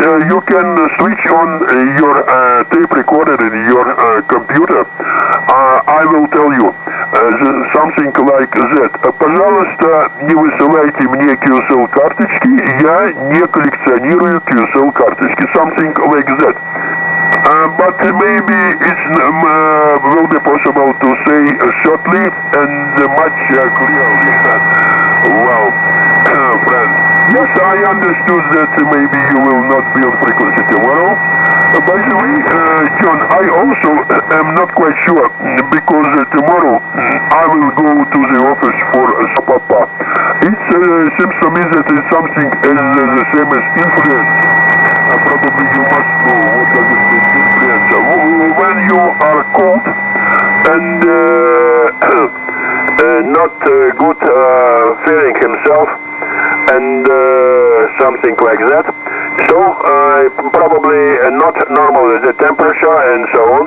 uh, you can uh, switch on uh, your uh, tape recorder in your uh, computer. Uh, I will tell you uh, the- something like that. Uh, Пожалуйста, не высылайте мне QSL карточки, я не коллекционирую QSL карточки. Something like that. Uh, but maybe it's um, uh, will be possible to say uh, shortly and uh, much uh, clearly. yes, I understood that maybe you will not be on frequency tomorrow. Uh, by the way, uh, John, I also am not quite sure because uh, tomorrow mm, I will go to the office for uh, Sapapa. It uh, seems to me that it's something as uh, the same as influence. Uh, probably you must know what does it mean. When you are cold and uh, uh, not uh, good uh, feeling himself and uh, something like that. So uh, probably uh, not normal the temperature and so on.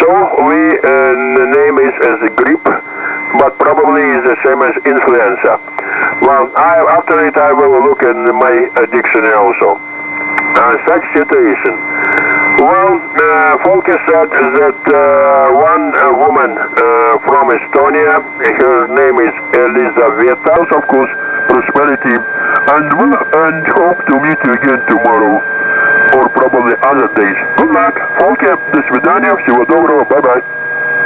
So we uh, the name is as a grip, but probably is the same as influenza. Well, I, after it I will look in my uh, dictionary also. Uh, such situation. Well, uh, Folke said that uh, one uh, woman uh, from Estonia, her name is Elizaveta, of course, prosperity, and well, and hope to meet you again tomorrow, or probably other days. Good luck, Folke, до свидания, всего доброго, bye-bye.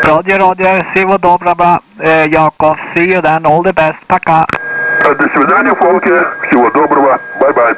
Roger, Roger. Всего доброго, э, Jakob. See you then. All the best. Пока. Э, До свидания, Folke, всего доброго, bye-bye.